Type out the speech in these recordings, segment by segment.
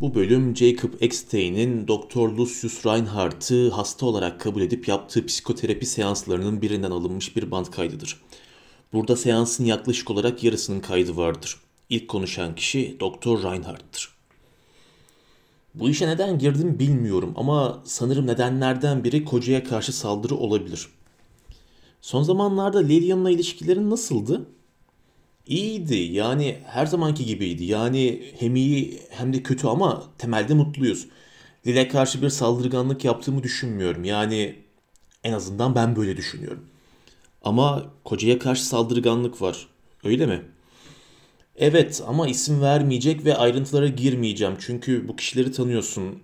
Bu bölüm Jacob Eckstein'in Dr. Lucius Reinhardt'ı hasta olarak kabul edip yaptığı psikoterapi seanslarının birinden alınmış bir band kaydıdır. Burada seansın yaklaşık olarak yarısının kaydı vardır. İlk konuşan kişi Dr. Reinhardt'tır. Bu işe neden girdim bilmiyorum ama sanırım nedenlerden biri kocaya karşı saldırı olabilir. Son zamanlarda Lilian'la ilişkilerin nasıldı? İyiydi yani her zamanki gibiydi. Yani hem iyi hem de kötü ama temelde mutluyuz. Lil'e karşı bir saldırganlık yaptığımı düşünmüyorum. Yani en azından ben böyle düşünüyorum. Ama kocaya karşı saldırganlık var. Öyle mi? Evet ama isim vermeyecek ve ayrıntılara girmeyeceğim. Çünkü bu kişileri tanıyorsun.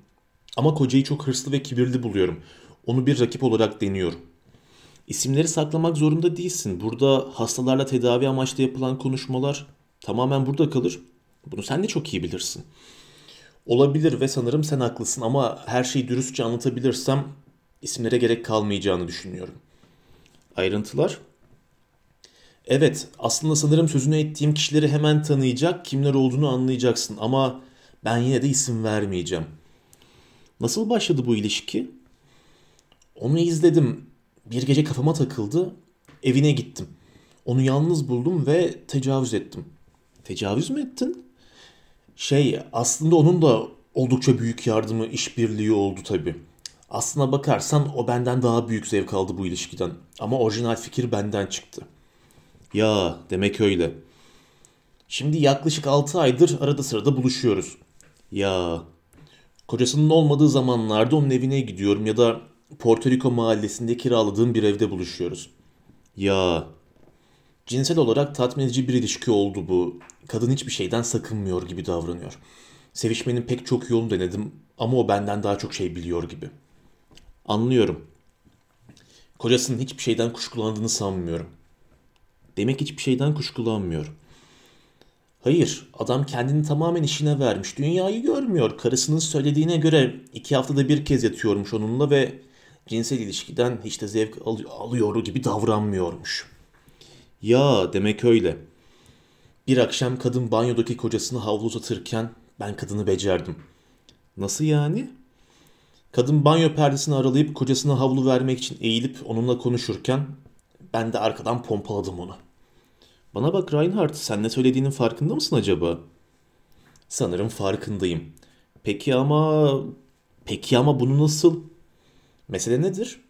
Ama kocayı çok hırslı ve kibirli buluyorum. Onu bir rakip olarak deniyorum. İsimleri saklamak zorunda değilsin. Burada hastalarla tedavi amaçlı yapılan konuşmalar tamamen burada kalır. Bunu sen de çok iyi bilirsin. Olabilir ve sanırım sen haklısın ama her şeyi dürüstçe anlatabilirsem isimlere gerek kalmayacağını düşünüyorum. Ayrıntılar? Evet, aslında sanırım sözünü ettiğim kişileri hemen tanıyacak, kimler olduğunu anlayacaksın ama ben yine de isim vermeyeceğim. Nasıl başladı bu ilişki? Onu izledim. Bir gece kafama takıldı. Evine gittim. Onu yalnız buldum ve tecavüz ettim. Tecavüz mü ettin? Şey, aslında onun da oldukça büyük yardımı, işbirliği oldu tabii. Aslına bakarsan o benden daha büyük zevk aldı bu ilişkiden. Ama orijinal fikir benden çıktı. Ya demek öyle. Şimdi yaklaşık 6 aydır arada sırada buluşuyoruz. Ya kocasının olmadığı zamanlarda onun evine gidiyorum ya da Porto Rico mahallesinde kiraladığım bir evde buluşuyoruz. Ya cinsel olarak tatmin edici bir ilişki oldu bu. Kadın hiçbir şeyden sakınmıyor gibi davranıyor. Sevişmenin pek çok yolunu denedim ama o benden daha çok şey biliyor gibi. Anlıyorum. Kocasının hiçbir şeyden kuşkulandığını sanmıyorum. Demek hiçbir şeyden kuşkulanmıyor. Hayır, adam kendini tamamen işine vermiş. Dünyayı görmüyor. Karısının söylediğine göre iki haftada bir kez yatıyormuş onunla ve cinsel ilişkiden hiç de zevk al- alıyor gibi davranmıyormuş. Ya demek öyle. Bir akşam kadın banyodaki kocasını havlu uzatırken ben kadını becerdim. Nasıl yani? Kadın banyo perdesini aralayıp kocasına havlu vermek için eğilip onunla konuşurken ben de arkadan pompaladım onu. Bana bak Reinhardt sen ne söylediğinin farkında mısın acaba? Sanırım farkındayım. Peki ama... Peki ama bunu nasıl... Mesele nedir?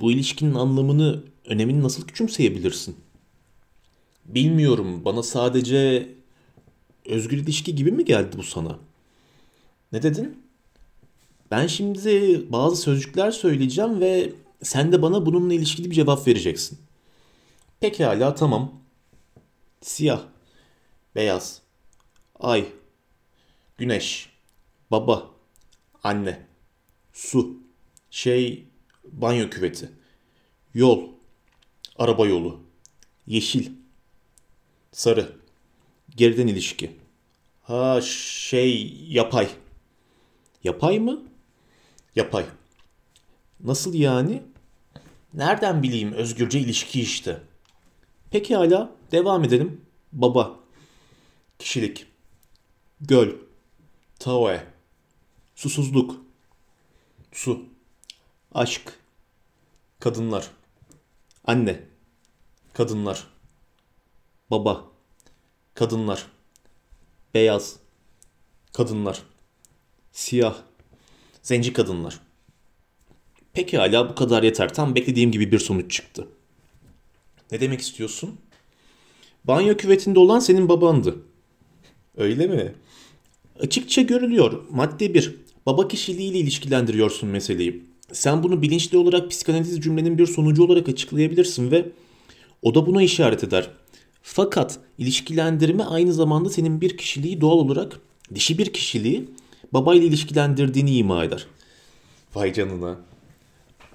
Bu ilişkinin anlamını, önemini nasıl küçümseyebilirsin? Bilmiyorum. Bana sadece özgür ilişki gibi mi geldi bu sana? Ne dedin? Ben şimdi bazı sözcükler söyleyeceğim ve sen de bana bununla ilişkili bir cevap vereceksin. Pekala tamam. Siyah, beyaz, ay, güneş, baba, anne, su, şey, banyo küveti, yol, araba yolu, yeşil, sarı, geriden ilişki. Ha şey, yapay. Yapay mı? Yapay. Nasıl yani? Nereden bileyim özgürce ilişki işte. Peki hala devam edelim. Baba. Kişilik. Göl. Taoe. Susuzluk. Su. Aşk. Kadınlar. Anne. Kadınlar. Baba. Kadınlar. Beyaz. Kadınlar. Siyah. Zenci kadınlar. Peki hala bu kadar yeter. Tam beklediğim gibi bir sonuç çıktı. Ne demek istiyorsun? Banyo küvetinde olan senin babandı. Öyle mi? Açıkça görülüyor. Madde 1. Baba kişiliğiyle ilişkilendiriyorsun meseleyi. Sen bunu bilinçli olarak psikanaliz cümlenin bir sonucu olarak açıklayabilirsin ve o da buna işaret eder. Fakat ilişkilendirme aynı zamanda senin bir kişiliği doğal olarak dişi bir kişiliği babayla ilişkilendirdiğini ima eder. Vay canına.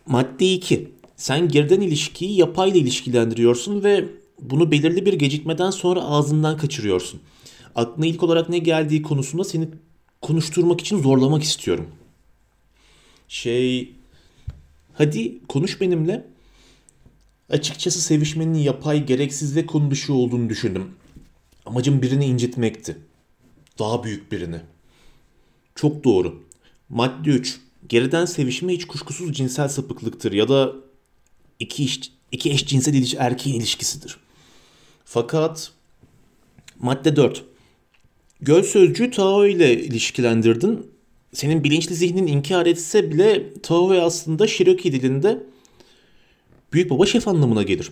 Madde 2. Sen geriden ilişkiyi yapayla ilişkilendiriyorsun ve bunu belirli bir gecikmeden sonra ağzından kaçırıyorsun. Aklına ilk olarak ne geldiği konusunda seni konuşturmak için zorlamak istiyorum. Şey... Hadi konuş benimle. Açıkçası sevişmenin yapay, gereksiz ve konu olduğunu düşündüm. Amacım birini incitmekti. Daha büyük birini. Çok doğru. Madde 3. Geriden sevişme hiç kuşkusuz cinsel sapıklıktır ya da iki, iş, iki eşcinsel iliş, erkeğin ilişkisidir. Fakat madde 4. Göl sözcüğü Tao ile ilişkilendirdin. Senin bilinçli zihnin inkar etse bile Tao aslında Cherokee dilinde büyük baba şef anlamına gelir.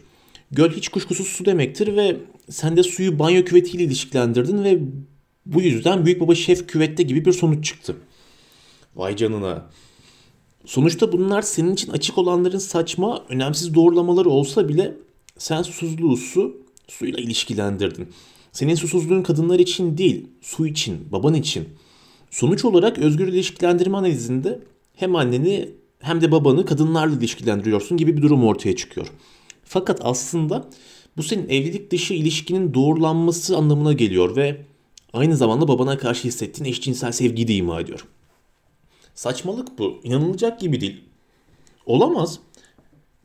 Göl hiç kuşkusuz su demektir ve sen de suyu banyo küvetiyle ilişkilendirdin ve bu yüzden büyük baba şef küvette gibi bir sonuç çıktı. Vay canına. Sonuçta bunlar senin için açık olanların saçma, önemsiz doğrulamaları olsa bile sen susuzluğu su, suyla ilişkilendirdin. Senin susuzluğun kadınlar için değil, su için, baban için. Sonuç olarak özgür ilişkilendirme analizinde hem anneni hem de babanı kadınlarla ilişkilendiriyorsun gibi bir durum ortaya çıkıyor. Fakat aslında bu senin evlilik dışı ilişkinin doğrulanması anlamına geliyor ve aynı zamanda babana karşı hissettiğin eşcinsel sevgiyi de ima ediyor. Saçmalık bu. İnanılacak gibi değil. Olamaz.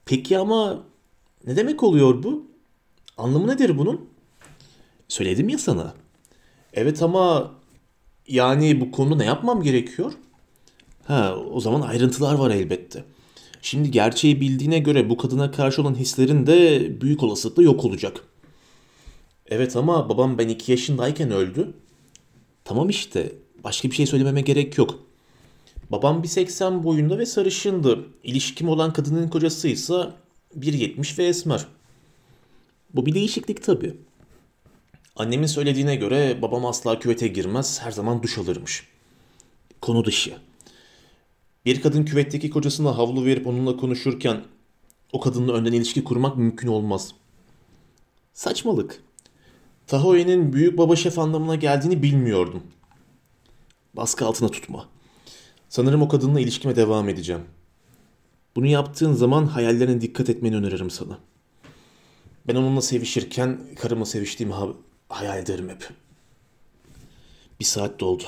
Peki ama ne demek oluyor bu? Anlamı nedir bunun? Söyledim ya sana. Evet ama yani bu konuda ne yapmam gerekiyor? Ha, o zaman ayrıntılar var elbette. Şimdi gerçeği bildiğine göre bu kadına karşı olan hislerin de büyük olasılıkla yok olacak. Evet ama babam ben iki yaşındayken öldü. Tamam işte başka bir şey söylememe gerek yok. Babam 1.80 boyunda ve sarışındı. İlişkim olan kadının kocasıysa 1.70 ve esmer. Bu bir değişiklik tabii. Annemin söylediğine göre babam asla küvete girmez, her zaman duş alırmış. Konu dışı. Bir kadın küvetteki kocasına havlu verip onunla konuşurken o kadınla önden ilişki kurmak mümkün olmaz. Saçmalık. Tahoe'nin büyük baba şef anlamına geldiğini bilmiyordum. Baskı altına tutma. Sanırım o kadınla ilişkime devam edeceğim. Bunu yaptığın zaman hayallerine dikkat etmeni öneririm sana. Ben onunla sevişirken karımla seviştiğimi hayal ederim hep. Bir saat doldu.